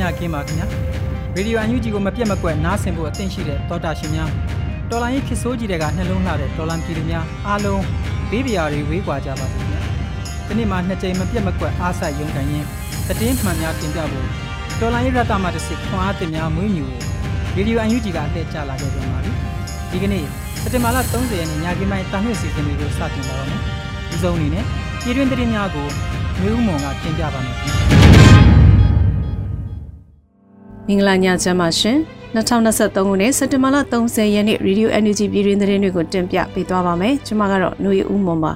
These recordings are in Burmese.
ညခင်းပါခင်ဗျာရေဒီယိုအန်ယူဂျီကိုမပြတ်မကွက်နားဆင်ဖို့အသင့်ရှိတဲ့တောတာရှင်များတော်လိုင်းရင်ခစ်ဆိုးကြီးတွေကနှလုံးလှတဲ့တော်လန်ပြည်သူများအားလုံးဘေးပရာတွေဝေးကွာကြပါစေခင်ဗျာဒီနေ့မှာနှစ်ကြိမ်မပြတ်မကွက်အားဆိုင်ရုံကန်ရင်တည်င်းမှန်များတင်ပြဖို့တော်လိုင်းရတမတစစ်ခွန်အားတင်များမွေးမြူရေဒီယိုအန်ယူဂျီကလှည့်ကြလာခဲ့ပြန်ပါပြီဒီကနေ့စက်တင်ဘာလ30ရက်နေ့ညခင်းပိုင်းတာနှွေစီစဉ်တွေကိုစတင်ပါတော့မယ်ဒီဆုံးအနေနဲ့ပြည်တွင်းသတင်းများကိုမျိုးဦးမွန်ကတင်ပြပါမယ် မင်္ဂလာညချမ်းပါရှင်2023ခုနှစ်စက်တင်ဘာလ30ရက်နေ့ Radio Energy ပြည်တွင်းသတင်းတွေကိုတင်ပြပေးသွားပါမယ်ကျွန်မကတော့ຫນွေဦးမွန်ပါ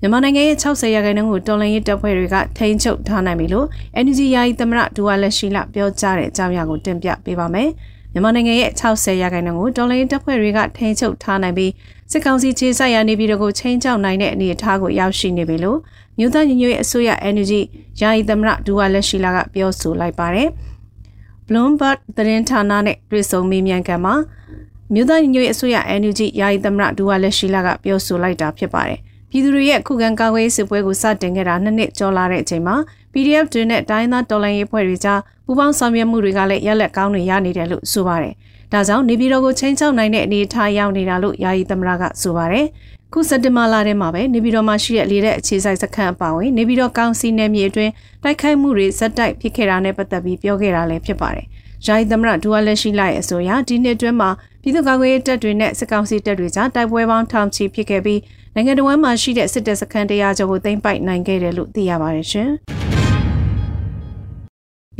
မြန်မာနိုင်ငံရဲ့60ရာခိုင်နှုန်းကိုတော်လှန်ရေးတပ်ဖွဲ့တွေကထိန်းချုပ်ထားနိုင်ပြီလို့ Energy ယာယီသမရဒူဝါလက်ရှိလပြောကြားတဲ့အကြောင်းအရာကိုတင်ပြပေးပါမယ် မြန်မာနိုင်ငံရဲ့60ရာခိုင်နှုန်းကိုတော်လှန်ရေးတပ်ဖွဲ့တွေကထိန်းချုပ်ထားနိုင်ပြီးစစ်ကောင်စီခြေဆိုင်ရာနေပြည်တော်ကိုချင်းချောက်နိုင်တဲ့အနေအထားကိုရောက်ရှိနေပြီလို့မြို့သားညီညွတ်ရေးအစိုးရ Energy ယာယီသမရဒူဝါလက်ရှိလာကပြောဆိုလိုက်ပါတယ်။ Bloomberg သတင်းဌာနနဲ့တွေ့ဆုံမေးမြန်းခန်းမှာမြို့သားညီညွတ်ရေးအစိုးရ Energy ယာယီသမရဒူဝါလက်ရှိလာကပြောဆိုလိုက်တာဖြစ်ပါတယ်။ပြည်သူတွေရဲ့ခုခံကာကွယ်ရေးစစ်ပွဲကိုစတင်ခဲ့တာနှစ်နှစ်ကျော်လာတဲ့အချိန်မှာ PDF တွေနဲ့တိုင်းသားတော်လှန်ရေးဖွဲ့တွေကြားပူးပေါင်းဆောင်ရွက်မှုတွေကလည်းရက်လက်ကောင်းတွေရနေတယ်လို့ဆိုပါတယ်။ဒါကြောင့်နေပြည်တော်ကိုချင်းချောက်နိုင်တဲ့အနေအထားရောက်နေတာလို့ယာယီသမရကဆိုပါတယ်။ခုစက်တင်ဘာလထဲမှာပဲနေပြည်တော်မှာရှိတဲ့လေတဲ့အခြေစိုက်စခန်းအပါအဝင်နေပြည်တော်ကောင်စီနယ်မြေအတွင်းတိုက်ခိုက်မှုတွေဇက်တိုက်ဖြစ်ခဲ့တာနဲ့ပတ်သက်ပြီးပြောခဲ့တာလည်းဖြစ်ပါတယ်။ယာယီသမရဒူဝါလက်ရှိလိုက်အဆိုအရဒီနှစ်အတွင်းမှာပြည်သူ့ကာကွယ်ရေးတပ်တွေနဲ့စစ်ကောင်စီတပ်တွေကြားတိုက်ပွဲပေါင်းထောင်ချီဖြစ်ခဲ့ပြီးနိုင်ငံတော်ဝန်မှာရှိတဲ့စစ်တပ်စခန်းတရားကျော်ကိုသိမ်းပိုက်နိုင်ခဲ့တယ်လို့သိရပါတယ်ရှင်။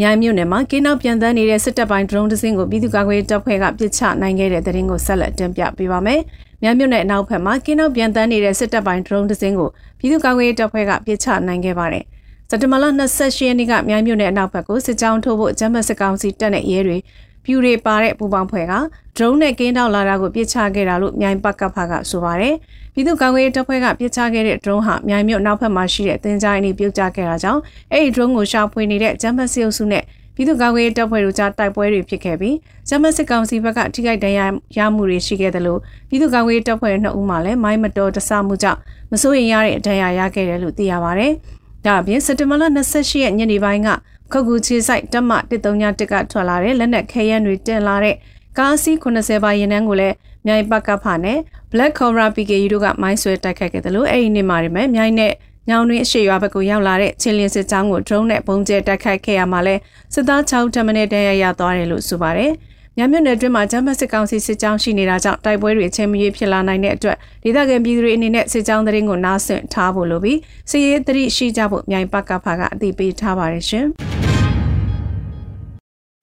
မြိုင်မြို့နယ်မှာကင်းနောက်ပြန်တန်းနေတဲ့စစ်တပ်ပိုင်းဒရုန်းတစ်စင်းကိုပြည်သူ့ကာကွယ်တပ်ဖွဲ့ကပစ်ချနိုင်ခဲ့တဲ့တဲ့ရင်ကိုဆက်လက်တင်ပြပေးပါမယ်။မြိုင်မြို့နယ်အနောက်ဘက်မှာကင်းနောက်ပြန်တန်းနေတဲ့စစ်တပ်ပိုင်းဒရုန်းတစ်စင်းကိုပြည်သူ့ကာကွယ်တပ်ဖွဲ့ကပစ်ချနိုင်ခဲ့ပါတယ်။စက်တဘာလ28ရက်နေ့ကမြိုင်မြို့နယ်အနောက်ဘက်ကိုစစ်ကြောင်းထိုးဖို့ဂျမတ်စစ်ကောင်စီတပ်နဲ့ရဲတွေပြူတွေပါတဲ့ပူပေါင်းဖွဲ့ကဒရုန်းနဲ့ကင်းတောက်လာတာကိုပစ်ချခဲ့တာလို့မြိုင်ပတ်ကဖကဆိုပါတယ်။ ပြည်သူ့ကာကွယ်ရေးတပ်ဖွဲ့ကပစ်ချခဲ့တဲ့ဒရုန်းဟာမြိုင်မြို့နောက်ဘက်မှာရှိတဲ့တင်ကြိုင်းနေပြုတ်ကျခဲ့တာကြောင့်အဲ့ဒီဒရုန်းကိုရှာဖွေနေတဲ့ဂျမတ်စစ်အုပ်စုနဲ့ပြည်သူ့ကာကွယ်ရေးတပ်ဖွဲ့တို့ကြားတိုက်ပွဲတွေဖြစ်ခဲ့ပြီးဂျမတ်စစ်ကောင်စီဘက်ကထိခိုက်ဒဏ်ရာရမှုတွေရှိခဲ့တယ်လို့ပြည်သူ့ကာကွယ်ရေးတပ်ဖွဲ့နှစ်ဦးမှလည်းမိုင်းမတော်တဆမှုကြောင့်မစိုးရိမ်ရတဲ့ဒဏ်ရာရခဲ့တယ်လို့သိရပါတယ်။ဒါအပြင်စက်တဘာလ28ရက်ညနေပိုင်းကခုတ်ကူချေဆိုင်တက်မ131ကထွက်လာတဲ့လက်နက်ခဲယမ်းတွေတင်လာတဲ့ကားစီး80ပါရင်နှန်းကိုလည်းမြိုင်ပတ်ကဖနဲ့ Black Cobra PKU တို့ကမိုင်းဆွဲတိုက်ခိုက်ခဲ့တယ်လို့အဲ့ဒီနေ့မှာတည်းမဲ့မြိုင်နဲ့ညောင်တွင်အရှိရွာဘက်ကိုရောက်လာတဲ့ချင်းလင်းစစ်ကြောင်းကို drone နဲ့ပုံကျဲတိုက်ခိုက်ခဲ့ရမှာလဲစစ်သား6ထမနဲ့တန်းရရသွားတယ်လို့ဆိုပါတယ်။ညမြို့နယ်အတွင်းမှာဂျမတ်စစ်ကောင်စီစစ်ကြောင်းရှိနေတာကြောင့်တိုက်ပွဲတွေအချိန်မရွေးဖြစ်လာနိုင်တဲ့အတွက်ဒေသခံပြည်သူတွေအနေနဲ့စစ်ကြောင်းသတင်းကိုနားဆင်ထားဖို့လိုပြီးစစ်ရေးသတိရှိကြဖို့မြိုင်ပကဖာကအသိပေးထားပါတယ်ရှင်။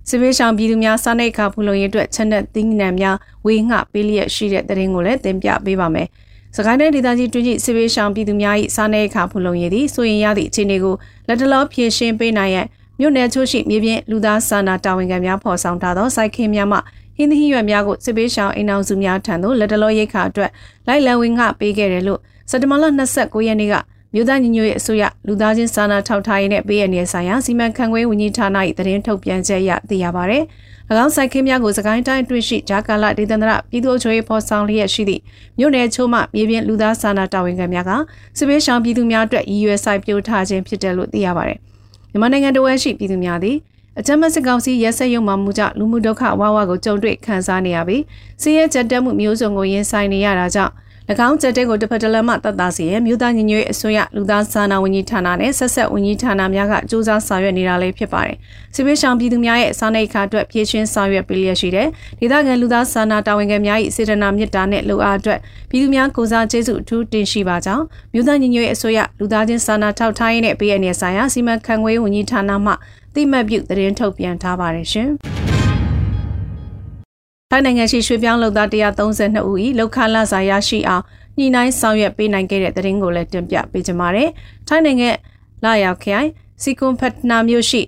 စစ်ဘေးရှောင်ပြည်သူများစားနပ်ခါဖူလုံရေးအတွက်ချက်နဲ့တင်းနှံများဝေငှပေးလျက်ရှိတဲ့တဲ့ရင်ကိုလည်းတင်ပြပေးပါမယ်။စကိုင်းတိုင်းဒေသကြီးတွင်းကြီးစစ်ဘေးရှောင်ပြည်သူများ၏စားနပ်ခါဖူလုံရေးသည်ဆိုရင်ရသည့်အခြေအနေကိုလက်တလောဖြည့်ရှင်းပေးနိုင်ရန်မြို့နယ်ချို့ရှိမြေပြင်လူသားစာနာတာဝန်ခံများဖော်ဆောင်ထားသောစိုက်ခင်းများမှဟင်းသီးရွက်များကိုစစ်ဘေးရှောင်အိမ်အောင်စုများထံသို့လက်တလောရိတ်ခါအတွက်လိုက်လံဝင်ငှပေးခဲ့တယ်လို့စက်တဘာလ29ရက်နေ့က မြို့သားညီညွတ်ရေးအစိုးရလူသားချင်းစာနာထောက်ထားရေးနဲ့ပေးရနေဆိုင်ရာစီမံခန့်ခွဲဝန်ကြီးဌာန၏သတင်းထုတ်ပြန်ချက်အရသိရပါဗျ။၎င်းစိုက်ခင်းများကိုစကိုင်းတိုင်းအတွင်းရှိဂျာကာလာဒေသန္တရပြည်သူ့ချုပ်ရေးဖော်ဆောင်လျက်ရှိသည့်မြို့နယ်ချိုးမှမြေပြင်လူသားစာနာတာဝန်ခံများကစစ်ပေးရှောင်ပြည်သူများအတွက်ရည်ရွယ်စိုက်ပျိုးထားခြင်းဖြစ်တယ်လို့သိရပါဗျ။မြန်မာနိုင်ငံတော်ရှိပြည်သူများသည်အကြမ်းဖက်စစ်ကောင်စီရဲစက်ရုံမှမှုကြောင့်လူမှုဒုက္ခဝါဝါကိုကြုံတွေ့ခံစားနေရပြီးစီးရဲကြက်တက်မှုမျိုးစုံကိုရင်ဆိုင်နေရတာကြောင့်၎ င်းကြက်တဲကိုတစ်ဖက်တစ်လက်မှတတ်တာစီရဲ့မြို့သားညီညွတ်ရေးအစိုးရလူသားစာနာဝန်ကြီးဌာနနဲ့ဆက်ဆက်ဝန်ကြီးဌာနများကစူးစမ်းဆောင်ရွက်နေတာလည်းဖြစ်ပါတယ်။စစ်ပေးဆောင်ပြည်သူများရဲ့စာနေအခါအတွက်ဖြည့်ချင်းဆောင်ရွက်ပေးလျက်ရှိတဲ့ဒေသခံလူသားစာနာတာဝန်ခံများ၏စေတနာမေတ္တာနဲ့လူအားအတွက်ပြည်သူများကိုစားကျေးဇူးအထူးတင်ရှိပါကြောင်းမြို့သားညီညွတ်ရေးအစိုးရလူသားချင်းစာနာထောက်ထားရေးနဲ့ပေးအပ်နေဆိုင်ရာစီမံခန့်ခွဲဝန်ကြီးဌာနမှတိမှတ်ပြုသတင်းထုတ်ပြန်ထားပါတယ်ရှင်။ ထိုင်းနိုင်ငံရှိရွှေပြောင်းလုပ်သား132ဦး၏လောက်ခလာစာရရှိအောင်ညှိနှိုင်းဆောင်ရွက်ပေးနိုင်ခဲ့တဲ့သတင်းကိုလည်းတင်ပြပေးကြပါမယ်။ထိုင်းနိုင်ငံလာရောက်ခိုင်စီကွန်ဖက်နာမြို့ရှိ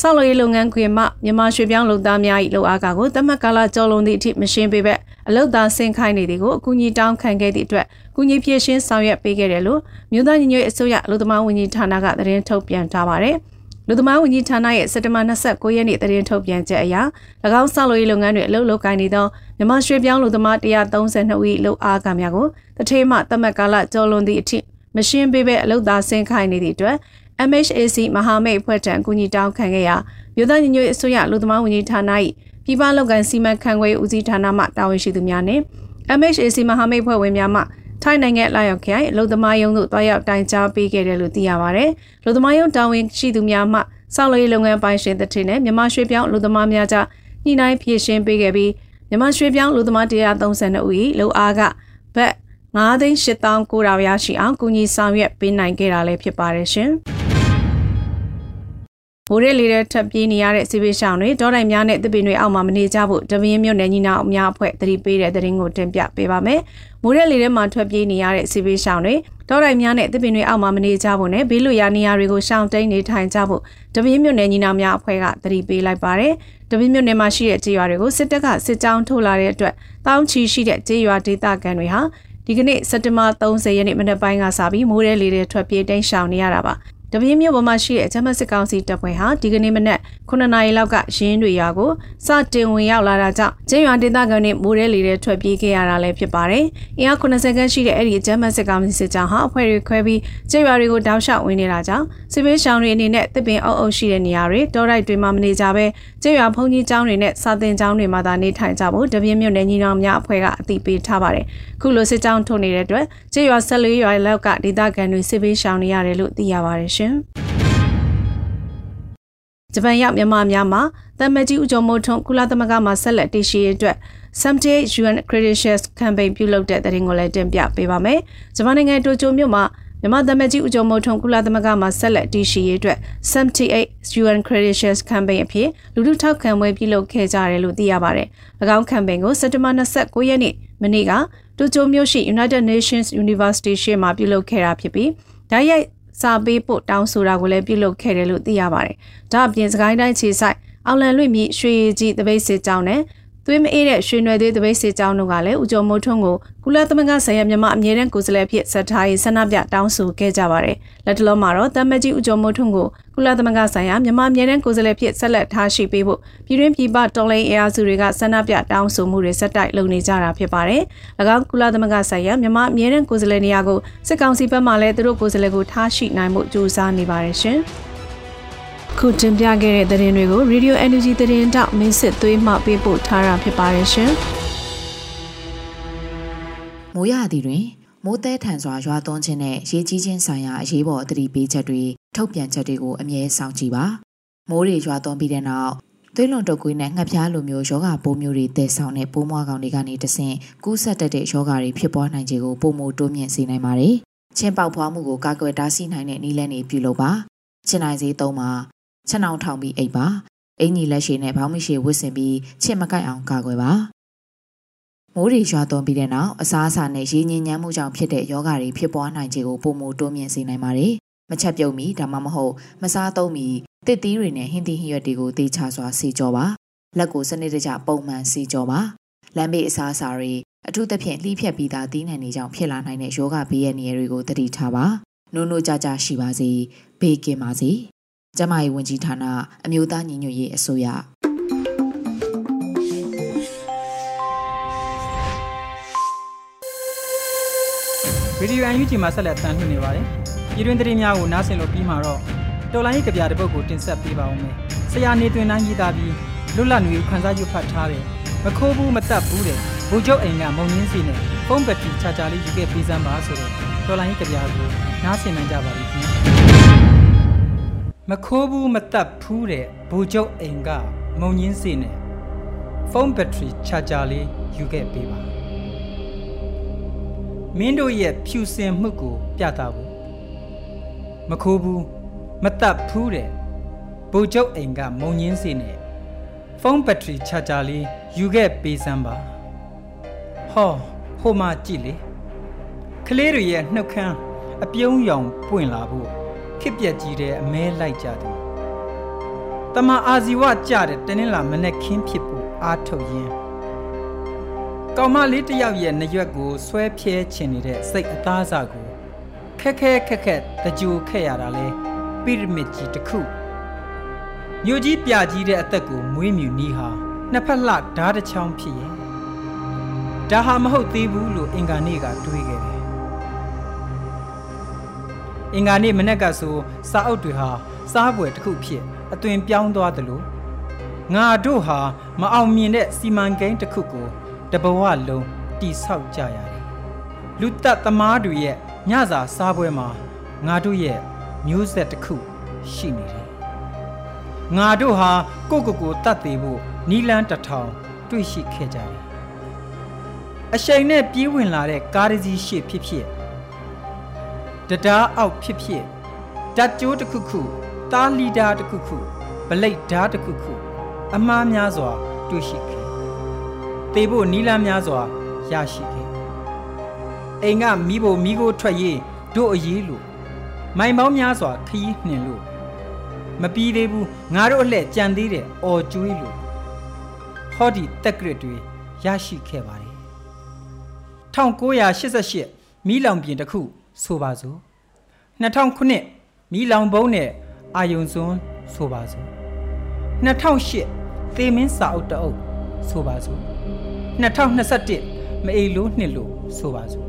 ဆောက်လုပ်ရေးလုပ်ငန်းခွင်မှမြန်မာရွှေပြောင်းလုပ်သားများ၏လုပ်အားကကိုတမတ်ကာလကြောလွန်သည့်အထိမရှင်းပေးဘက်အလုပ်သားဆင်းခိုင်းနေသည်ကိုအကူအညီတောင်းခံခဲ့သည့်အတွက်ကူညီဖြည့်ရှင်းဆောင်ရွက်ပေးခဲ့တယ်လို့မြို့သားညီညွတ်အစိုးရအလုပ်သမားဝန်ကြီးဌာနကသတင်းထုတ်ပြန်ထားပါတယ်။ လူသမားဝန်ကြီးဌာနရဲ့စက်တဘာ29ရက်နေ့သတင်းထုတ်ပြန်ချက်အရ၎င်းဆောက်လုပ်ရေးလုပ်ငန်းတွေအလုပ်လုပ်ကိုင်နေသောမြန်မာရွှေပြောင်းလူသမား132ဦးလုပ်အားကများကိုတထေးမှတမတ်ကာလကျော်လွန်သည့်အထိမရှင်းပေးဘဲအလုပ်သားဆင်းခိုင်းနေသည့်အတွက် MHAC မဟာမိတ်အဖွဲ့ထံအကူအညီတောင်းခံခဲ့ရာမြို့သားညီညွတ်အစိုးရလူသမားဝန်ကြီးဌာန၏ပြည်ပလုပ်ငန်းစီမံခန့်ခွဲဦးစီးဌာနမှတာဝန်ရှိသူများနှင့် MHAC မဟာမိတ်ဖွဲ့ဝင်များမှ ထိုင်းနိုင်ငံလာရောက်ခိုင်လူသမားယုံတို့တွားရောက်တိုင်ကြားပေးခဲ့တယ်လို့သိရပါတယ်။လူသမားယုံတာဝန်ရှိသူများမှစောက်လေးလုပ်ငန်းပိုင်းရှင်တဲ့ထင်းနဲ့မြန်မာရွှေပြောင်းလူသမားများကြားညှိနှိုင်းဖြည့်ရှင်းပေးခဲ့ပြီးမြန်မာရွှေပြောင်းလူသမား132ဦး၏လူအားကဘတ်9သိန်း8900ရရှိအောင်ကူညီဆောင်ရွက်ပေးနိုင်ခဲ့တာလည်းဖြစ်ပါတယ်ရှင်။ ဘိုးရဲလေးတဲ့ထပ်ပြေးနေရတဲ့စီပေးဆောင်တွေတောတိုင်များနဲ့တပင်တွေအောက်မှာမနေကြဖို့တပင်းမြို့နယ်ညီနောင်အများအဖွဲ့သတိပေးတဲ့သတင်းကိုတင်ပြပေးပါမယ်။မိုးရဲလေးထဲမှာထွက်ပြေးနေရတဲ့စီပေးဆောင်တွေတောတိုင်များနဲ့တပင်တွေအောက်မှာမနေကြဖို့နဲ့ဘေးလွရာနေရာတွေကိုရှောင်တိန်နေထိုင်ကြဖို့တပင်းမြို့နယ်ညီနောင်များအဖွဲ့ကသတိပေးလိုက်ပါတယ်။တပင်းမြို့နယ်မှာရှိတဲ့ကြေးရွာတွေကိုစစ်တပ်ကစစ်ကြောင်းထုတ်လာတဲ့အတွက်တောင်းချီရှိတဲ့ကြေးရွာဒေသခံတွေဟာဒီကနေ့စက်တင်ဘာ30ရက်နေ့မနက်ပိုင်းကစပြီးမိုးရဲလေးတွေထွက်ပြေးတိမ်းရှောင်နေရတာပါ တပင်းမြို့ပေါ်မှာရှိတဲ့အကြမ်းဖက်စစ်ကောင်စီတပ်ဖွဲ့ဟာဒီကနေ့မနက်9နာရီလောက်ကရင်းတွေရွာကိုစတင်ဝင်ရောက်လာတာကြောင့်ကျင်းရွာဒေသခံတွေမိုးရဲလေတဲ့ထွက်ပြေးခဲ့ရတာလည်းဖြစ်ပါတယ်။အင်အား90ခန်းရှိတဲ့အဲ့ဒီအကြမ်းဖက်စစ်ကောင်စီစစ်ကြောင်းဟာအဖွဲ့တွေခွဲပြီးကျင်းရွာတွေကိုတောက်လျှောက်ဝင်နေတာကြောင့်စစ်ပေးရှောင်းတွေအနေနဲ့တစ်ပင်အုပ်အုပ်ရှိတဲ့နေရာတွေတောတိုက်တွေမှာမနေကြဘဲကျင်းရွာဖုန်ကြီးကျောင်းတွေနဲ့စာသင်ကျောင်းတွေမှာသာနေထိုင်ကြဖို့တပင်းမြို့နယ်ညီနောင်များအဖွဲ့ကအသိပေးထားပါတယ်။ခုလိုစစ်ကြောင်းထုတ်နေတဲ့အတွက်ကျင်းရွာ၁၄ရွာလောက်ကဒေသခံတွေစစ်ပေးရှောင်နေရတယ်လို့သိရပါတယ်ရှင်။ဂျပန်ရောက်မြန်မာများမှာတမကြီးဦးကျော်မိုးထွန်းကုလသမဂ္ဂမှာဆက်လက်တည်ရှိရေးအတွက် Someday UN Credentials Campaign ပြုလုပ်တဲ့တဲ့ရင်ကိုလည်းတင်ပြပေးပါမယ်။ဂျပန်နိုင်ငံတိုကျိုမြို့မှာမြန်မာသမကြီးဦးကျော်မိုးထွန်းကုလသမဂ္ဂမှာဆက်လက်တည်ရှိရေးအတွက် 78 UN Credentials Campaign အဖြစ်လူထုထောက်ခံပွဲပြုလုပ်ခဲ့ကြတယ်လို့သိရပါတယ်။၎င်း campaign ကိုစက်တင်ဘာ29ရက်နေ့မနေ့ကတိုကျိုမြို့ရှိ United Nations University ရှေ့မှာပြုလုပ်ခဲ့တာဖြစ်ပြီးဓာတ်ရိုက် စာပေးဖို့တောင်းဆိုတာကိုလည်းပြုလုပ်ခဲ့တယ်လို့သိရပါတယ်။ဒါအပြင်စကိုင်းတိုင်းခြေဆိုင်အောင်လန်လွင့်မြရွှေရည်ကြီးတပိတ်စစ်ကြောင်းနဲ့ သွေးမအေးတဲ့ရွှေနွယ်သွေးတပိတ်စစ်ကြောင်းတို့ကလည်းဦးကျော်မိုးထွန်းကိုကုလသမဂ္ဂဆိုင်ရာမြန်မာအမြဲတမ်းကိုယ်စားလှယ်ဖြစ်ဆက်ထားရေးဆန္ဒပြတောင်းဆိုခဲ့ကြပါတယ်။လက်တလုံးမှာတော့တမ္မကြီးဦးကျော်မိုးထွန်းကိုကုလသမဂ္ဂဆိုင်ရာမြန်မာအမြဲတမ်းကိုယ်စားလှယ်ဖြစ်ဆက်လက်ထားရှိပေးဖို့ပြည်တွင်းပြည်ပတော်လှန်ရေးအားစုတွေကဆန္ဒပြတောင်းဆိုမှုတွေဆက်တိုက်လုပ်နေကြတာဖြစ်ပါတယ်။၎င်းကုလသမဂ္ဂဆိုင်ရာမြန်မာအမြဲတမ်းကိုယ်စားလှယ်နေရာကိုစစ်ကောင်စီဘက်မှလည်းသူတို့ကိုယ်စားလှယ်ကိုထားရှိနိုင်မှုကြိုးစားနေပါတယ်ရှင်။ ခုတင်ပြခဲ့တဲ့သတင်းတွေကို Radio Energy သတင်းတောက်မင်းစစ်သွေးမှပေးပို့ထားတာဖြစ်ပါတယ်ရှင်။မိုးရသည်တွင်မိုးတဲထန်စွာရွာသွန်းခြင်းနဲ့ရေကြီးခြင်းဆိုင်ရာအရေးပေါ်အသတိပေးချက်တွေထုတ်ပြန်ချက်တွေကိုအမြဲစောင့်ကြည့်ပါ။မိုးတွေရွာသွန်းပြီးတဲ့နောက်သွေးလွန်တုပ်ကွေးနဲ့ငှက်ဖျားလိုမျိုးယောဂပိုးမျိုးတွေတည်ဆောင်တဲ့ပိုးမွားကောင်တွေကနေတဆင့်ကူးဆက်တတ်တဲ့ယောဂတွေဖြစ်ပွားနိုင်ခြေကိုပုံမတိုးမြင့်စေနိုင်ပါတယ်။ချင်းပေါက်ဖွားမှုကိုကာကွယ်တားဆီးနိုင်တဲ့နည်းလမ်းတွေပြုလုပ်ပါ။ချင်းနိုင်စေးသုံးပါ ချက်နှောင်ထောင်ပြီးအိပ်ပါအင်ကြီးလက်ရှိနဲ့ဘောင်းမရှိဝစ်စင်ပြီးချစ်မကိုက်အောင်ကာကွယ်ပါမိုးတွေရွာသွန်းပြီးတဲ့နောက်အစားအစာနဲ့ရေညင်ညမ်းမှုကြောင့်ဖြစ်တဲ့ယောဂါတွေဖြစ်ပွားနိုင်ခြေကိုပုံမတိုးမြင့်စေနိုင်ပါတယ်မချက်ပြုတ်မီဒါမှမဟုတ်မစားသုံးမီတစ်သီးတွေနဲ့ဟင်းသီးဟင်းရွက်တွေကိုတေချာစွာစီကြောပါလက်ကိုစနစ်တကျပုံမှန်စီကြောပါလမ်းဘေးအစားအစာတွေအထူးသဖြင့်လှီးဖြတ်ပြီးသားသီးနှံတွေကြောင့်ဖြစ်လာနိုင်တဲ့ယောဂဘေးရဲ့နေရာတွေကိုသတိထားပါနိုးနိုးကြကြရှိပါစေဘေးကင်းပါစေ ကျမရေးဝန်ကြီးဌာနအမျိုးသားညီညွတ်ရေးအစိုးရဗီဒီယိုအန်ယူဂျီမှာဆက်လက်တန်လှည့်နေပါတယ်။ပြည်တွင်းသတင်းများကိုနားဆင်လို့ပြီးမှတော့တော်လိုင်းရေးကြပြတဲ့ပုတ်ကိုတင်ဆက်ပေးပါဦးမယ်။ဆရာနေတွင်နှန်းရေးသားပြီးလွတ်လပ်နေခန်းစားယူဖတ်ထားတယ်။မခိုးဘူးမတက်ဘူးတဲ့ဘူကျုပ်အိမ်ကမုံရင်းစီနဲ့ဖုန်းဘက်ထရီချာချာလေးယူခဲ့ပေးစမ်းပါဆိုတော့တော်လိုင်းကြပြာကိုနားဆင်နိုင်ကြပါလိမ့်ခင် မခိုးဘူးမတက်ဖူးတဲ့ဘူကျုပ်အိမ်ကမုံရင်းစီနဲ့ဖုန်းဘက်ထရီချာချာလေးယူခဲ့ပေးပါမင်းတို့ရဲ့ဖြူစင်မှုကို ပြသဖို့မခိုးဘူးမတက်ဖူးတဲ့ဘူကျုပ်အိမ်ကမုံရင်းစီနဲ့ဖုန်းဘက်ထရီချာချာလေးယူခဲ့ပေးစမ်းပါဟောဟိုမှာကြည့်လေကလေးတွေရဲ့နှုတ်ခမ်းအပြုံးရောင်ပွင့်လာဖို့ ခစ်ပြက်ကြီးတဲ့အမဲလိုက်ကြတယ်တမအာဇီဝကြတဲ့တနင်္လာမနေ့ခင်းဖြစ်ဖို့အားထုတ်ရင်းကောင်မလေးတစ်ယောက်ရဲ့နှရွက်ကိုဆွဲဖြဲချင်နေတဲ့စိတ်အသားအစာကိုခက်ခဲခက်ခက်တကြိုခက်ရတာလဲပိရမစ်ကြီးတစ်ခုမြို့ကြီးပြကြီးတဲ့အသက်ကိုမွေးမြူနီးဟာနှစ်ဖက်လှဓားတစ်ချောင်းဖြစ်ရဲ့ဒါဟာမဟုတ်သေးဘူးလို့အင်္ဂါနေ့ကတွေးခဲ့တယ် အင်္ဂါနေ့မနေ့ကဆိုစာအုပ်တွေဟာစားပွဲတစ်ခုဖြစ်အသွင်ပြောင်းသွားသလိုငါတို့ဟာမအောင်မြင်တဲ့စီမံကိန်းတစ်ခုကိုတဘဝလုံးတိဆောက်ကြရတယ်လူသက်သမားတွေရဲ့ညစာစားပွဲမှာငါတို့ရဲ့မျိုးဆက်တစ်ခုရှိနေတယ်ငါတို့ဟာကိုကိုကိုတတ်သေးဖို့နီလန်းတထောင်တွေ့ရှိခဲ့ကြတယ်အရှိန်နဲ့ပြေးဝင်လာတဲ့ကားတစ်စီးရှေ့ဖြစ်ဖြစ် တရားအောက်ဖြစ်ဖြစ်ဓာတ်ကြိုးတစ်ခုခုတားလီတာတစ်ခုခုဗလိတ်ဓာတ်တစ်ခုခုအမားများစွာတွေ့ရှိခဲ့တေဖို့နီလန်းများစွာရရှိခဲ့အိမ်ကမိဖို့မိကိုထွက်ရေးတို့အရေးလို့မိုင်ပေါင်းများစွာခရီးနှင်လို့မပြီးသေးဘူးငါတို့အလှည့်ကြံသေးတယ်အော်ကျွေးလို့ဟောဒီတက်ကရစ်တွေရရှိခဲ့ပါတယ်1988မီးလောင်ပြင်တစ်ခု ဆိုပါစို့2009မီးလောင်ဘုံနဲ့အာယုံစွန်းဆိုပါစို့2008သေမင်းစာအုပ်တအုပ်ဆိုပါစို့2021မအိလို့နှစ်လို့ဆိုပါစို့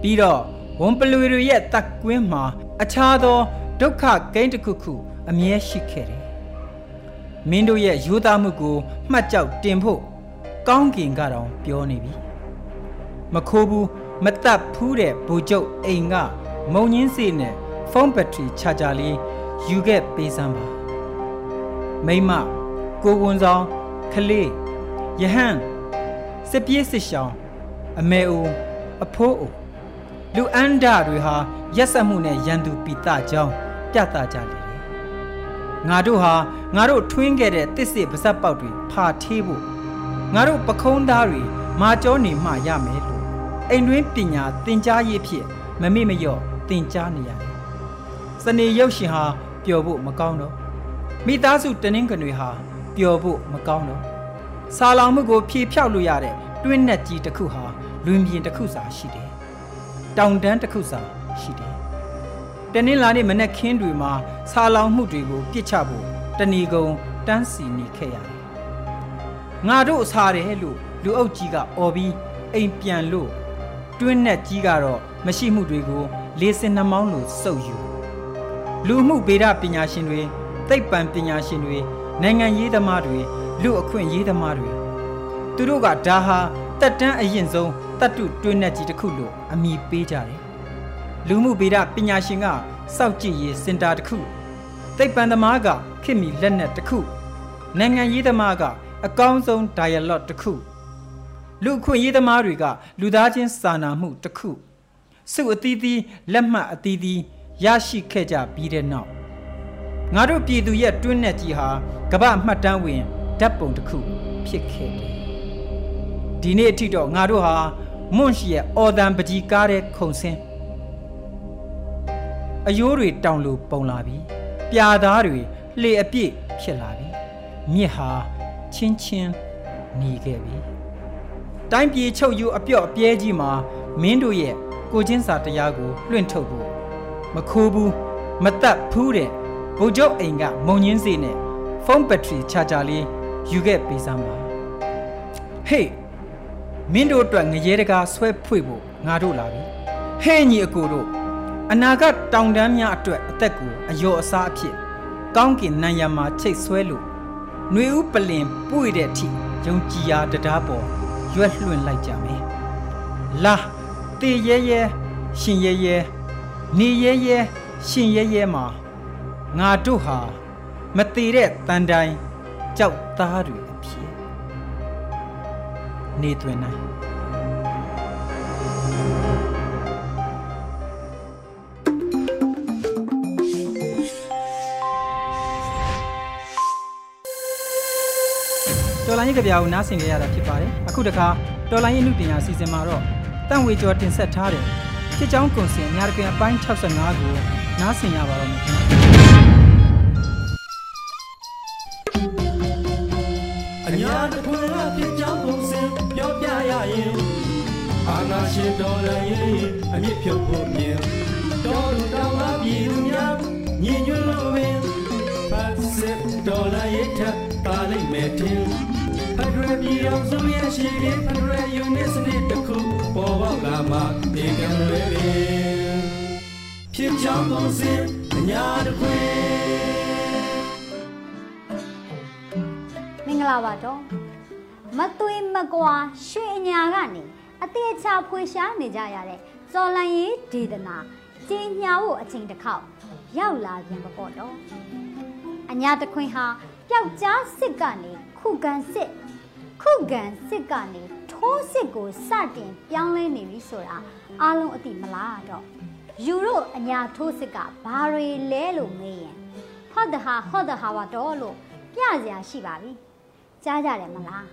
ပြီးတော့ဝန်ပလွေတွေရဲ့တက်ကွင်းမှာ အခြားသောဒုက္ခဂိမ်းတစ်ခုခု အမြဲရှိခဲ့တယ်မင်းတို့ရဲ့ယူသားမှုကိုမှတ်ကြောက်တင်ဖို့ကောင်းကင်ကတော့ပြောနေပြီမခိုးဘူး မတက်ဖူးတဲ့ဘူကျုပ်အိမ်ကမုံညင်းစေနဲ့ဖုန်းဘက်ထရီချာဂျာလေးယူခဲ့ပေးစမ်းပါမိမကိုဝန်ဆောင်ခလေးယဟန်စစ်ပြေးစစ်ရှောင်းအမေအိုအဖိုးအိုလူအန္ဒတွေဟာရက်ဆက်မှုနဲ့ရန်သူပိတကြောင်းပြသကြလေတယ်ငါတို့ဟာငါတို့ထွင်းခဲ့တဲ့တစ်စစ်ပါဇက်ပေါက်တွေဖာထေးဖို့ငါတို့ပခုံးသားတွေမာကြောနေမှရမယ်လို့ အိမ်တွင်းပညာသင်ကြားရေးဖြစ်မမေ့မလျော့သင်ကြားနေရတယ်။စနေရုပ်ရှင်ဟာပျော်ဖို့မကောင်းတော့မိသားစုတနင်္ဂနွေဟာပျော်ဖို့မကောင်းတော့ဆာလောင်မှုကိုဖြေဖြောက်လို့ရတဲ့တွင်းနဲ့ကြီးတစ်ခုဟာလွင်ပြင်တစ်ခုစာရှိတယ်။တောင်တန်းတစ်ခုစာရှိတယ်။တနင်္လာနေ့မနက်ခင်းတွေမှာဆာလောင်မှုတွေကိုပြစ်ချဖို့တဏီကုံတန်းစီနေခဲ့ရတယ်။ငါတို့အစားတယ်လို့လူအုပ်ကြီးကအော်ပြီးအိမ်ပြန်လို့ တွင်းနဲ့ကြီးကတော့မရှိမှုတွေကိုလေးစင်နှမောင်းလိုစုပ်ယူလူမှုဗေဒပညာရှင်တွေသိပ္ပံပညာရှင်တွေနိုင်ငံရေးသမားတွေလူအခွင့်ရေးသမားတွေသူတို့ကဒါဟာတက်တန်းအရင်ဆုံးတတ်တုတွင်းနဲ့ကြီးတစ်ခုလို့အမိပေးကြတယ်လူမှုဗေဒပညာရှင်ကစောက်ကြည့်ရေးစင်တာတစ်ခုသိပ္ပံသမားကခင်မီလက်နက်တစ်ခုနိုင်ငံရေးသမားကအကောင်းဆုံး dialogue တစ်ခု လူခွင့်ရေးသမားတွေကလူသားချင်းစာနာမှုတစ်ခုစုအသီးသီးလက်မှတ်အသီးသီးရရှိခဲ့ကြပြီးတဲ့နောက်ငါတို့ပြည်သူရဲ့တွင်းနဲ့ကြီးဟာကမ္ဘာမှတ်တမ်းဝင်ဓာတ်ပုံတစ်ခုဖြစ်ခဲ့တယ်ဒီနေ့အထိတော့ငါတို့ဟာမွန့်ရှိရဲ့အော်တန်ပကြီးကားတဲ့ခုံစင်းအယိုးတွေတောင်လို့ပုံလာပြီပြာသားတွေလှေအပြည့်ဖြစ်လာပြီမြစ်ဟာချင်းချင်းหนีခဲ့ပြီ တိုင်းပြည်ချုပ်ယူအပြော့အပြဲကြီးမှာမင်းတို့ရဲ့ကိုချင်းစာတရားကိုလွှင့်ထုတ်ဖို့မခိုးဘူးမတက်ဖူးတဲ့ဗိုလ်ချုပ်အိမ်ကမုံညင်းစေနဲ့ဖုန်းဘက်ထရီချာချာလေးယူခဲ့ပေးစမ်းပါဟေးမင်းတို့အတွက်ငရဲတကာဆွဲဖွေဖို့ငါတို့လာပြီဟဲ့ညီအကိုတို့အနာဂတ်တောင်တန်းများအတွက်အသက်ကိုအယောအစားအဖြစ်ကောင်းကင်နံရံမှာချိတ်ဆွဲလို့ຫນွေဥပလင်ပွေတဲ့အထိယုံကြည်ရာတရားပေါ် ရွက်လွှင့်လိုက်ကြမယ်လာတေရဲရဲရှင်ရဲရဲနေရဲရဲရှင်ရဲရဲမှာငါတို့ဟာမသေးတဲ့တန်တိုင်းကြောက်သားတွေအဖြစ်နေသွင်းနိုင် တော်လိုင်းရေးကြပြာကိုနားဆင်ကြရတာဖြစ်ပါတယ်အခုတခါတော်လိုင်းရေးနုတင်ရာစီစဉ်မှာတော့တန့်ဝေကျော်တင်ဆက်ထားတယ်ဖြစ်ကြောင်းကွန်စင်အများတကအပိုင်း65ကိုနားဆင်ရပါတော့မယ်အညာတခွင်ကဖြစ်ကြောင်းပုံစံပြောပြရရင်အာနာရှင်တော်လည်းအမြင့်ဖြုတ်ဖို့မြင်တော်လူတော် ပြည်အောင်စုရဲ့ရှိပြီးဖက်ဒရယ်ယူနစ်စနစ်တစ်ခုပေါ်ပေါက်လာမှဒီကံလွယ်ပင်ဖြစ်ကြောင်းပုံစံအညာတခွင်မင်္ဂလာပါတော့မသွေးမကွာရွှေအညာကနေအသေးချာဖွေရှားနေကြရတဲ့ဇော်လန်ရေးဒေသနာကျင်းညာဖို့အချိန်တစ်ခေါက်ရောက်လာပြန်ပါပေါ့တော့အညာတခွင်ဟာပျောက်ကြားစစ်ကနေခုခံစစ် ခုခံစစ်ကနေထိုးစစ်ကိုစတင်ပြောင်းလဲနေပြီဆိုတာအားလုံးအသိမလားတော့ယူတို့အညာထိုးစစ်ကဘာတွေလဲလို့မေးရင်ဟော့တဟာဟော့တဟာပါတော့လို့ပြစရာရှိပါပြီကြားကြတယ်မလား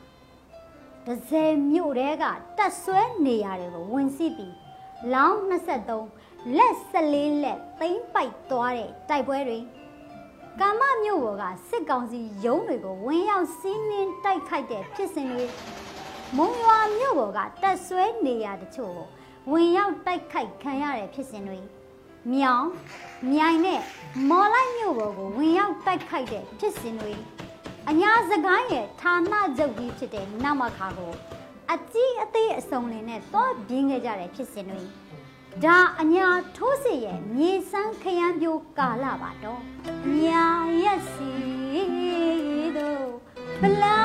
ဒဇယ်မြို့တဲကတက်ဆွဲနေရတယ်ကိုဝင်စီးပြီးလောင်း23လက်14လက်သိမ့်ပိုက်သွားတဲ့တိုက်ပွဲတွေ ကာမမြို့ဘော်ကစစ်ကောင်စီရုံးတွေကိုဝင်ရောက်စီးနင်းတိုက်ခိုက်တဲ့ဖြစ်စဉ်တွေမုံရွာမြို့ဘော်ကတက်ဆွဲနေရတချို့ကိုဝင်ရောက်တိုက်ခိုက်ခံရတဲ့ဖြစ်စဉ်တွေမြောင်မြိုင်နဲ့မော်လိုက်မြို့ဘော်ကိုဝင်ရောက်တိုက်ခိုက်တဲ့ဖြစ်စဉ်တွေအညာစကိုင်းရဲ့ဌာနချုပ်ကြီးဖြစ်တဲ့နမခါကိုအကြီးအသေးအစုံလင်နဲ့တော့ပြင်းခဲ့ကြတဲ့ဖြစ်စဉ်တွေ ဒါအညာထိုးစစ်ရဲ့မြေစမ်းခရမ်းပြိုကာလပါတော့ညာရက်စီတို့ဗလာ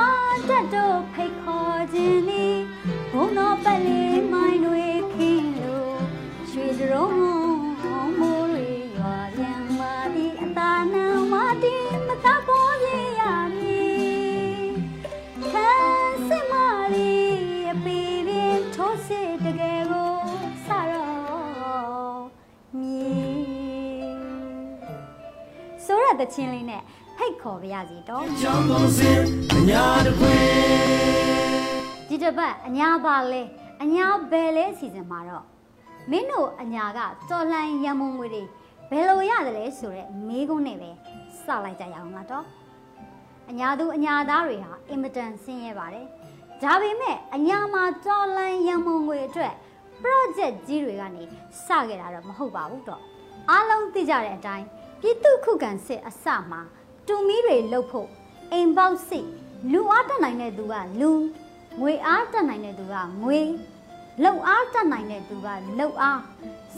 တက်တို့ဖိတ်ခေါ်ခြင်းဒီဘုံတော်ပတ်လေးမိုင်းတွေခင်းလို့ရွှေစရုံး ဆိုရတဲ့ချင်းလေးနဲ့ဖိတ်ခေါ်ပါရစီတော့ကြောင်းပုံစံအညာတခွင်ဒီတစ်ပတ်အညာပါလဲအညာဘယ်လဲစီစဉ်မှာတော့မင်းတို့အညာကတော်လှန်ရံမုံငွေတွေဘယ်လိုရတယ်လဲဆိုတော့မေးခွန်းနဲ့ပဲစလိုက်ကြရအောင်လားတော့အညာသူအညာသားတွေဟာအင်မတန်ဆင်းရဲပါတယ်ဒါပေမဲ့အညာမှာတော်လှန်ရံမုံငွေအတွက် project ကြီးတွေကနေစခဲ့တာတော့မဟုတ်ပါဘူးတော့အားလုံးသိကြတဲ့အတိုင်း ပြည်သူခုခံစစ်အစမှာတူမီတွေလှုပ်ဖို့အိမ်ပေါက်စစ်လူအားတက်နိုင်တဲ့သူကလူငွေအားတက်နိုင်တဲ့သူကငွေလှုပ်အားတက်နိုင်တဲ့သူကလှုပ်အား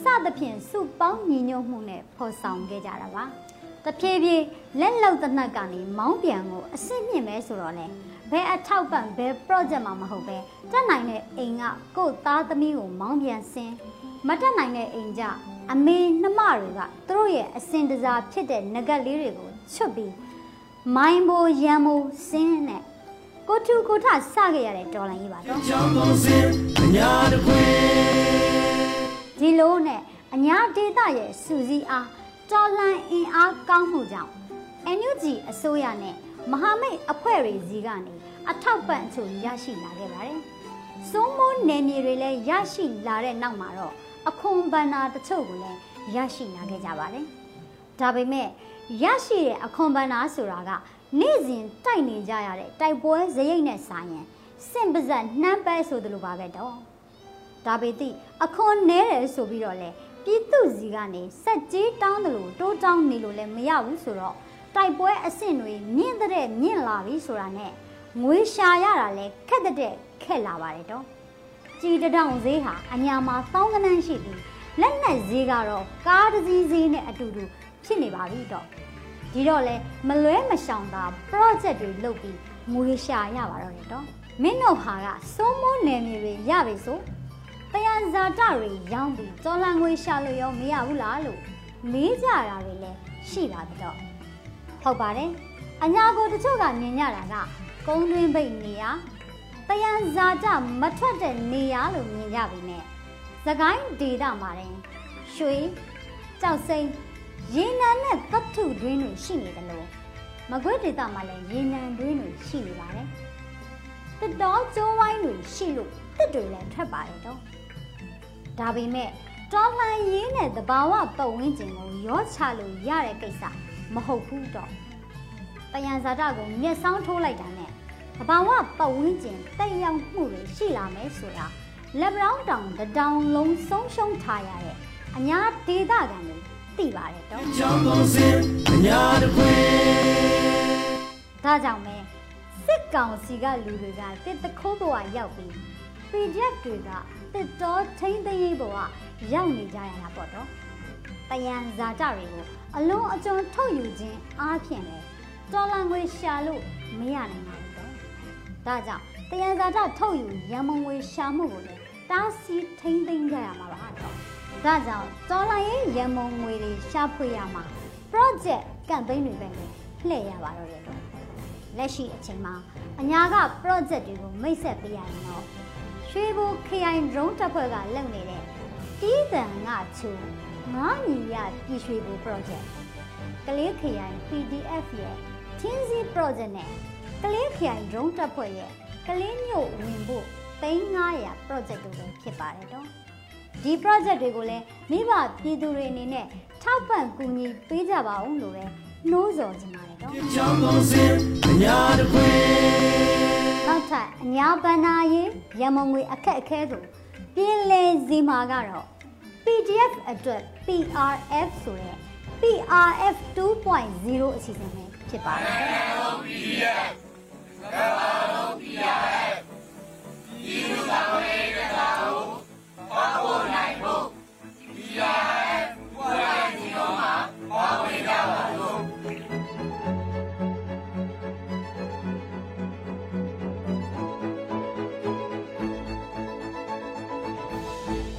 စသဖြင့်စုပေါင်းညီညွတ်မှုနဲ့ဖော်ဆောင်ခဲ့ကြတာပါတဖြည်းဖြည်းလက်လောက်တနက်ကနေမောင်းပြန်ကိုအစ်စ်မြင့်မဲဆိုတော့လေဘယ်အထောက်ပံ့ဘယ် project မှမဟုတ်ပဲတက်နိုင်တဲ့အိမ်ကကိုယ့်သားသမီးကိုမောင်းပြန်ဆင်းမတက်နိုင်တဲ့အိမ်ကြ အမေနှမတွေကသူတို့ရဲ့အစင်တစားဖြစ်တဲ့ငကက်လေးတွေကိုချွတ်ပြီးမိုင်းဘိုရံမိုဆင်းနဲ့ကိုထုကိုထစခဲ့ရတဲ့တော်လိုင်းကြီးပါတော့ကြောင်းပုံစံအညာတခွင်ဒီလိုနဲ့အညာဒေတာရဲ့စူစီအားတော်လန်အင်အားကောင်းမှုကြောင့် NUG အစိုးရနဲ့မဟာမိတ်အဖွဲ့တွေစီကနေအထောက်ပံ့အချို့ရရှိလာခဲ့ပါတယ်။စိုးမိုးနယ်မြေတွေလည်းရရှိလာတဲ့နောက်မှာတော့ အခွန်ဘဏ္ဍာတချို့ကိုလည်းရရှိလာခဲ့ကြပါတယ်။ဒါပေမဲ့ရရှိတဲ့အခွန်ဘဏ္ဍာဆိုတာကနေ့စဉ်တိုက်နေကြရတဲ့တိုက်ပွဲဇရိတ်နဲ့ဆိုင်ရင်စင်ပါဇက်နှမ်းပဲဆိုသလိုပါပဲတော့။ဒါပေသည့်အခွန်နဲတယ်ဆိုပြီးတော့လေပြည်သူစီကနေစက်ကြီးတောင်းတယ်လို့တိုးတောင်းနေလို့လည်းမရဘူးဆိုတော့တိုက်ပွဲအဆင့်တွေမြင့်တဲ့မြင့်လာပြီဆိုတာနဲ့ငွေရှာရတာလဲခက်တဲ့ခက်လာပါတယ်တော့ ကြည်တထောင်ဈေးဟာအညာမှာသောင်းကနန်းရှိပြီးလက်နက်ဈေးကတော့ကားတစ်စီးဈေးနဲ့အတူတူဖြစ်နေပါပြီတော့ဒီတော့လဲမလွဲမရှောင်သာ project တွေလုပ်ပြီးငွေရှာရပါတော့တယ်တော့မင်းတို့ဟာကစိုးမိုးနယ်မြေတွေရပြီဆိုတယံဇာတတွေရောင်းပြီးတော်လန်ငွေရှာလို့ရောမရဘူးလားလို့လေးကြတာတွေလည်းရှိပါတော့ဟုတ်ပါတယ်အညာကိုတချို့ကမြင်ကြတာကကုန်းတွင်းဘိတ်နေရ တယံဇာတမထွက်တဲ့နေရလို့မြင်ကြပြီနဲ့သကိုင်းဒေတာမှာတင်ရွှေကြောက်စိမ်းရေနံနဲ့သတ္ထုတွင်းတွေရှိနေတယ်လို့မကွေးဒေတာမှာလည်းရေနံတွင်းတွေရှိနေပါတယ်တတော်ကျိုးဝိုင်းတွေရှိလို့တစ်တွေလည်းထွက်ပါတယ်တော့ဒါပေမဲ့တော်လှန်ရေးနဲ့တဘာဝပတ်ဝန်းကျင်ကိုရောချလို့ရတဲ့ကိစ္စမဟုတ်ဘူးတော့တယံဇာတကိုမျက်စောင်းထိုးလိုက်တာနဲ့ တဘာဝပတ်ဝန်းကျင်တက်ရောက်မှုတွေရှိလာမယ်ဆိုတာလက်ဘရောင်းတောင်တတောင်လုံးဆုံးရှုံးထားရတဲ့အညာဒေသခံတွေသိပါတယ်တော့ကြောင်းကောင်းစင်အညာတခွေဒါကြောင့်ပဲစစ်ကောင်စီကလူတွေကတစ်တခိုးဘဝရောက်ပြီး project တွေကတစ်တော်ထိမ့်သိမ်းဘဝရောက်နေကြရတာပေါ့တော့တယံဇာတတွေကိုအလုံးအကျွံထုတ်ယူခြင်းအားဖြင့်လေတော်လန်ငွေရှာလို့မရနိုင်ပါဘူးတော့ ဒါကြောင့်တယံဇာတထုတ်ယူရန်မုံငွေရှာမှုကိုလည်းတားဆီးထိမ့်သိမ်းကြရမှာပါတော့ဒါကြောင့်တော်လန်ရေးရန်မုံငွေတွေရှာဖွေရမှာ project ကန့်သိန်းတွေပဲလေလှည့်ရပါတော့တယ်တော့လက်ရှိအချိန်မှာအညာက project တွေကိုမိတ်ဆက်ပေးရရင်တော့ရွှေဘူခရိုင် drone တပ်ဖွဲ့ကလုပ်နေတဲ့တီးတန်ငါချူငါးညီရပြည်ရွှေဘူ project ကလေးခရိုင် PDF ရဲ့ချင်းစီ project နဲ့ ကလေးခရိုင် drone တပ်ဖွဲ့ရဲ့ကလေးမျိုးဝင်ဖို့3900 project တို့ပဲဖြစ်ပါတယ်တော့ဒီ project တွေကိုလည်းမိဘပြည်သူတွေအနေနဲ့ထောက်ပံ့ကူညီပေးကြပါဦးလို့ပဲနှိုးဆော်ချင်ပါတယ်တော့ကြောင်းကောင်းစင်အညာတခွေနောက်ထပ်အညာပန္နာရေးရမုံငွေအခက်အခဲကိုပြင်လဲစီမာကတော့ PDF အတွက် PRF ဆိုတဲ့ PRF 2.0အစီအစဉ်ပဲဖြစ်ပါတယ်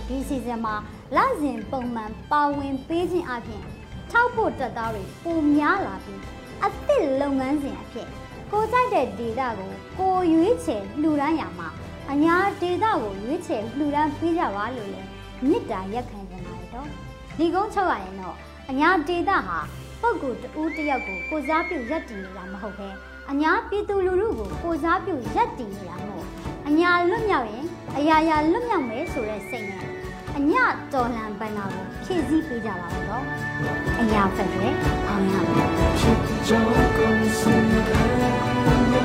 ဒီအစီအစဉ်မှာလစဉ်ပုံမှန်ပါဝင်ပေးခြင်းအပြင်ထောက်ဖို့တက်သားတွေပုံများလာပြီးအသစ်လုပ်ငန်းစဉ်အဖြစ် ကိုကြိုက်တဲ့ဒေတာကိုကိုရွေးချယ်လှူဒန်းရမှာအညာဒေတာကိုရွေးချယ်လှူဒန်းပေးကြပါလို့လည်းမေတ္တာရက်ခံကြပါတယ်တော့ဒီကုန်းချုပ်ရရင်တော့အညာဒေတာဟာပုဂ္ဂိုလ်တဦးတစ်ယောက်ကိုကိုစားပြုရက်တည်နေတာမဟုတ်ပဲအညာပြည်သူလူထုကိုကိုစားပြုရက်တည်နေတာမဟုတ်အညာလွတ်မြောက်ရင်အရာရာလွတ်မြောက်မယ်ဆိုတဲ့စိတ်နဲ့ အညတော်လန်ပန်းနာကိုဖြည့်ဆည်းပေးကြပါတော့နော်အညာဖက်တယ်အောင်ရမယ်ကြောင်းကောင်းစင်အညာ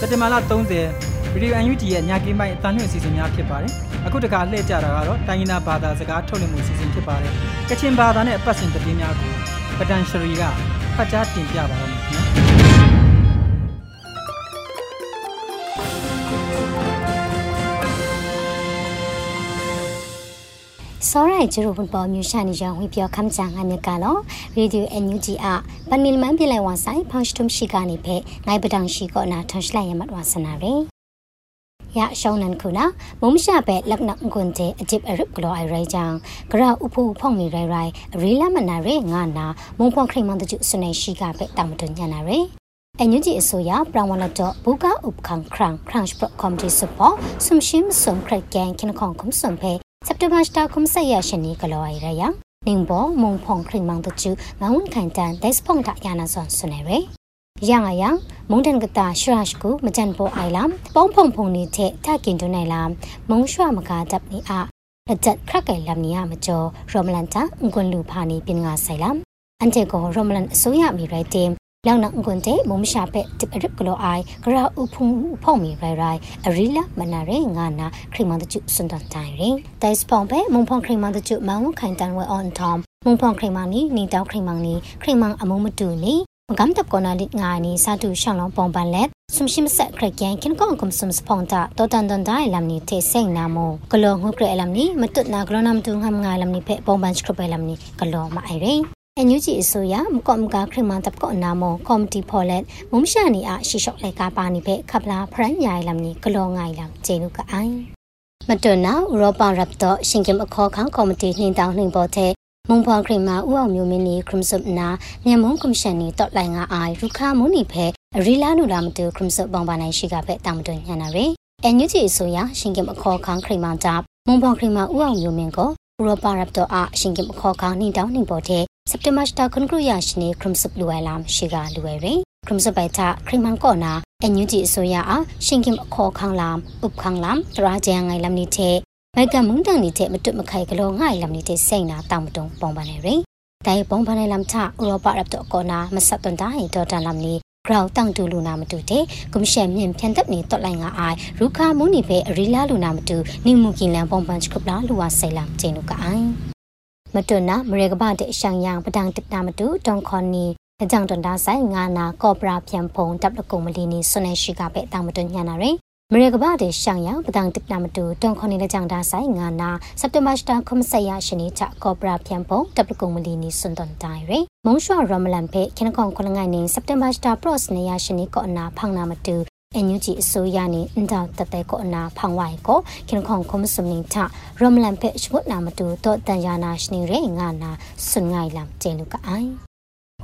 စက်တင်ဘာလ30ဗီဒီယို UNG ရဲ့ညကင်းပိုင်းအတန်းလွှင့်အစီအစဉ်များဖြစ်ပါတယ်။အခုတခါလှည့်ကြတာကတော့တိုင်းရင်းသားဘာသာစကားထုတ်လွှင့်မှုအစီအစဉ်ဖြစ်ပါတယ်။ကချင်ဘာသာနဲ့အပတ်စဉ်သတင်းများကိုပတန်ရှရီက ဖတ်ကြားတင်ပြပါတော့မယ်ခင်ဗျာစောရိုင်ဂျရိုဘန်ပေါ်မြူရှာနေရောင်ဝီပြောခမ်းချန်ငါမြကလောရေဒီယိုအန်ယူဂျီအပန်နီလမန်ပြလိုက်ဝါဆိုင်ဖောင်စတုံရှိကနေဖဲငိုင်ပတောင်ရှိကောနာထွန်ရှလိုက်ရမတ်ဝါစနာရေ ရရှောင်းနန်ခုနာမုံရှာပဲလက်နကွန်တဲ့အဂျစ်အရစ်ဂလိုအိုင်ရိုင်ချန်ဂရဥဖူဖောင်နေရိုင်ရိုင်ရီလာမနာရေငါနာမုံဖွန်ခရိမန်တကျစနေရှိကပဲတာမတွညနာရေအန်ယူဂျီအစိုးရပရဝလတော့ဘူကာဥပခန်ခရန်ခရန့်ပရကွန်တီစပေါ်ဆုမ်ရှိမ်ဆုမ်ခရကန်ခင်ခေါင်ခုံဆုမ်ဖဲစက်တဘာစတာခုံဆက်ရရှင်နီကလောအိုင်ရယနင်းဘောမုံဖုံခရင်မန်တချူငောင်းခိုင်တန်ဒက်စဖုံတာယာနာဆွန်ဆွနေရ ရငါယမုန်တန်ကတာရှရရှ်ကူမကြန်ပေါ်အိုင်လမ်ပေါင်းဖုံဖုံနေတဲ့ထကင်တွနေလာမုံရွှမကာတပ်နီအာအကြက်ခရက်ကဲလမ်နီယာမကျော်ရောမလန်တာငွန်လူဖာနီပင်ငါဆိုင်လမ်အန်တေကိုရောမလန်အစိုးရမီရိုက်တင်လောင်နငွန်တဲ့မုံရှာပဲတစ်ရစ်ကလိုအိုင်ဂရာဥဖုံဖုံမီရိုင်ရိုင်အရီလာမနာရဲငါနာခရိမန်တကျစွန်တန်တိုင်ရင်ဒိုင်စပောင်ပဲမုံဖုံခရိမန်တကျမောင်ခိုင်တန်ဝဲအွန်တမ်မုံဖုံခရိမန်နီနီတောက်ခရိမန်နီခရိမန်အမုံမတူနီ မကမ်တပ်ကောနာလစ်ငါနီစာတူရှောင်းလောင်ပုံပန်လက်စမ်ရှိမဆက်ခရကန်ခင်ကောင်ကွန်စမ်စဖောင်းတာတောတန်တန်ဒိုင်လမ်နီတေစိန်နာမိုကလောငုကရလမ်နီမတွနာဂရနမ်တူငမ်ငါလမ်နီဖဲပုံပန်စခရပဲလမ်နီကလောမအိုင်ရင်အန်ယူဂျီအစိုးရမကော့မကာခရမန်တပ်ကောနာမောကော်မတီဖော်လက်မုံရှာနီအားရှိရှော့လိုက်ကပါနိဖဲခပလာဖရန်ညာလမ်နီကလောငိုင်လမ်ဂျေနုကအိုင်မတွနာဥရောပရပ်တော့ရှင်ကင်အခေါ်ခန်းကော်မတီနှင်းတောင်းနှင်းပေါ်တဲ့ မုံဖော်ခရမဥအောင်မျိုးမင်းနီခရမ်ဆုပ်နာမြန်မုံကော်မရှင်နီတော့လိုင်ငါအိုင်ရူခမုန်နီဖဲရီလာနူလာမတူခရမ်ဆုပ်ဘောင်ပါနိုင်ရှိကဖဲတာမတွညနာရယ်အန်ယူဂျီအစိုးရရှင်ကင်အခေါ်ခန်းခရမန်တပ်မုံဖော်ခရမဥအောင်မျိုးမင်းကိုဥရောပရပ်တော့အရှင်ကင်အခေါ်ခန်းနှင်းတောင်းနှင်းပေါ်တဲ့စက်တင်ဘာစတာခွန်ကရရရှိနေခရမ်ဆုပ်လူဝဲလာရှိကလူဝဲရယ်ခရမ်ဆုပ်ပိုက်တာခရမန်ကောနာအန်ယူဂျီအစိုးရအားရှင်ကင်အခေါ်ခန်းလမ်ဥပခန်းလမ်တရာဂျန်ငိုင်လမ်နီတဲ့ မိုက်ကမုန်တန်နေတဲ့မတွတ်မခိုင်ကလေးငိုင်လမ်နေတဲ့စိတ်နာတောင်မတုံပုံပါနေရယ်တိုင်ပုံပါနေလမ်ချဥရောပရပ်တော့ကောနာမဆက်တွန်တိုင်းဒေါ်တန်လမ်နီဂရောင်တောင်တူလူနာမတူတဲ့ကွန်ရှင်မြင့်ဖြန်တပ်နေတော့လိုက်ငါအိုင်ရူခါမူနီပဲအရီလာလူနာမတူနိမှုကင်လန်ပုံပန်စကပ်လာလူဝဆိုင်လမ်ကျင်းလူကအိုင်မတွနာမရေကပတဲ့အရှောင်ယံပဒံတစ်နာမတူတွန်ခွန်နီအကြောင်တန်တာဆိုင်ငါနာကော့ပရာပြန်ဖုံတပ်လကုံမလီနီဆွနေရှိကပဲတောင်မတွညနာရယ် မရေကဘာတဲ့ရှောင်းရပဒံတစ်နာမတူတွန်ခွန်နေတဲ့ကြောင်တာဆိုင်ငါနာစက်တဘာစတာခွန်ဆယာရှနီချကောပရာပြန်ပုံတပ်ပကုံမလီနီစွန်တန်တိုင်ရမုံရှောရမလန်ဖေခင်ကွန်ခွန်ငိုင်းနေစက်တဘာစတာပရော့စ်နေရရှနီကောအနာဖောင်းနာမတူအန်ယူဂျီအစိုးရနေအန်တောတတဲကောအနာဖောင်းဝိုင်ကိုခင်ခွန်ခွန်မစုံနေချရမလန်ဖေရှုနာမတူတော့တန်ယာနာရှနီရဲငါနာစွန်ငိုင်လမ်ကျေလူကအိုင်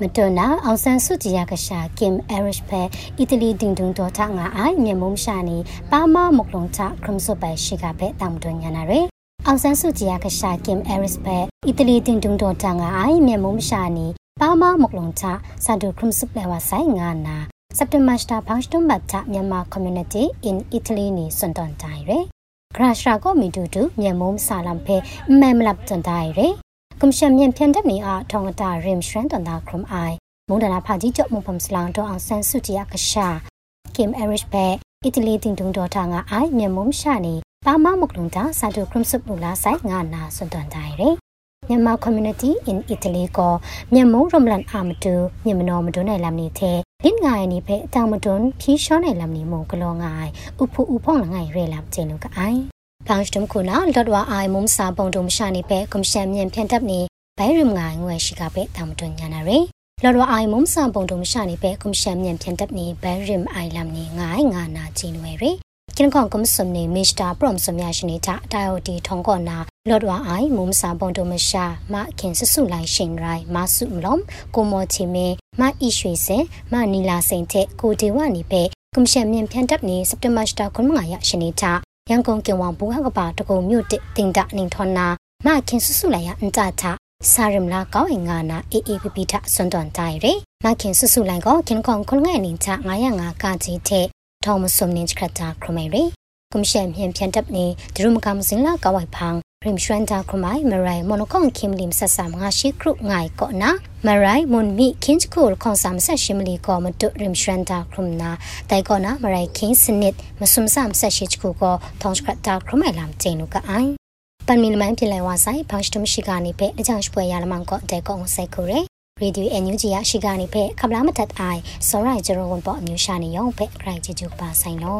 မတွနာအောင်ဆန်းစုကြည်ရကရှာကင်အဲရစ်ဖဲအီတလီတင်တုံတော်ထငါအိုင်မြေမုံရှာနေပါမမုကလုံချခရမ်ဆုပဲရှိကပဲတမ်တွညာနာရယ်အောင်ဆန်းစုကြည်ရကရှာကင်အဲရစ်ဖဲအီတလီတင်တုံတော်ထငါအိုင်မြေမုံရှာနေပါမမုကလုံချဆာဒူခရမ်ဆုပဲဝဆိုင်ငါနာစက်တင်ဘာစတာဖောင်းစတုံဘတ်ချမြန်မာ community in Italy နေစွန်တန်တိုင်ရယ်ဂရရှာကိုမီတူတူမြေမုံဆာလမ်ဖဲမဲမလပ်တန်တိုင်ရယ် ကွန်ရှင်မြန်ဖြန်တက်နေအားထောင်တာရင်ရှရန်တန်တာခရမ်အိုင်မုန်ဒနာဖာကြီးကြော့မုံဖမ်စလောင်တော့အောင်ဆန်စုကြည်ကရှာကင်အဲရစ်ဘဲအီတလီတင်တုံတော်တာငါအိုင်မြန်မုံရှာနေပါမမုကလုံတာစာတိုခရမ်ဆုပ်လူလာဆိုင်ငါနာစွန်တန်တိုင်ရယ်မြန်မာ community in Italy ကိုမြန်မာရမလန်အာမတူမြန်မာနော်မတွန်းနိုင်လမ်နေတဲ့လင်းငိုင်နေဖဲအတောင်မတွန်းဖြီးရှောနိုင်လမ်နေမုံကလောငိုင်ဥဖူဥဖုံငိုင်ရဲလမ်ကျင်းလူကအိုင် ဘောင်းစတမ်ခုနာလော့ဒဝအိုင်မုံစာပုံတုံရှာနေပဲကွန်ရှင်မြန်ဖြန်တပ်နေဘဲရမ်ငိုင်ငွေရှိကပဲတောင်မတွန်းညာနာရယ်လော်ရအိုင်မုံစာပုံတုံရှာနေပဲကွန်ရှင်မြန်ဖြန်တပ်နေဘဲရမ်အိုင်လမ်နေငိုင်ငါနာချင်းဝဲရယ်ကျင်းကောင်ကမစုံနေမစ္စတာပရမ်စမြရှင်နေတာတိုင်အိုတီထုံကောနာလော်ဒဝအိုင်မုံစာပုံတုံမရှာမခင်ဆဆုလိုက်ရှင်ရိုင်မဆုမလုံးကိုမောချီမေမအီရွှေစင်မနီလာစိန်တဲ့ကိုဒေဝနီပဲကွန်ရှင်မြန်ဖြန်တပ်နေစက်တဘာစတာခွန်မငါရရှင်နေတာ ရန်ကုန်ကင်ဝံဘူဟကပါတကုံမြို့တစ်တင်ဒနင်ထွန်နာမခင်ဆဆုလိုက်ရအန်တာချစာရမလာကောင်းငါနာအေအေပပီထစွန်တွန်တိုင်ရမခင်ဆဆုလိုက်ကောခင်ကောင်ခွန်ငဲ့နင်ချ905ကကြီးတဲ့ထောင်မစုံနင်ချခတာခရမေရီကွန်ရှင်မြန်ပြန်တပ်နေဒရုမကမစင်လာကဝိုင်ဖန်း พริมชวนตาครมายมารายมอนคองคิมลิมสัสามงาชิครุง่ายก็นะมารายมอนมีคินจคูลของสามสัชิมลีก็มาตุริมชวนตาครมนาแต่ก็นะมารายคินสนิดมาสุมสามสัชิจคูก็ทองสกัดตาครมายลำเจนุกะไอปันมีมันพิไลวาไซพังสตุมชิกานิเปและจังช่วยยาละมังก็แต่ก็องไซคูเรရေဒီယိုအန်ယူဂျီရရှိကနေဖက်ခပလာမတတ်အိုင်စောရိုင်ဂျရောဝန်ပေါ်အမျိုးရှာနေရောဖက်ဂရိုင်ဂျီဂျူပါဆိုင်လော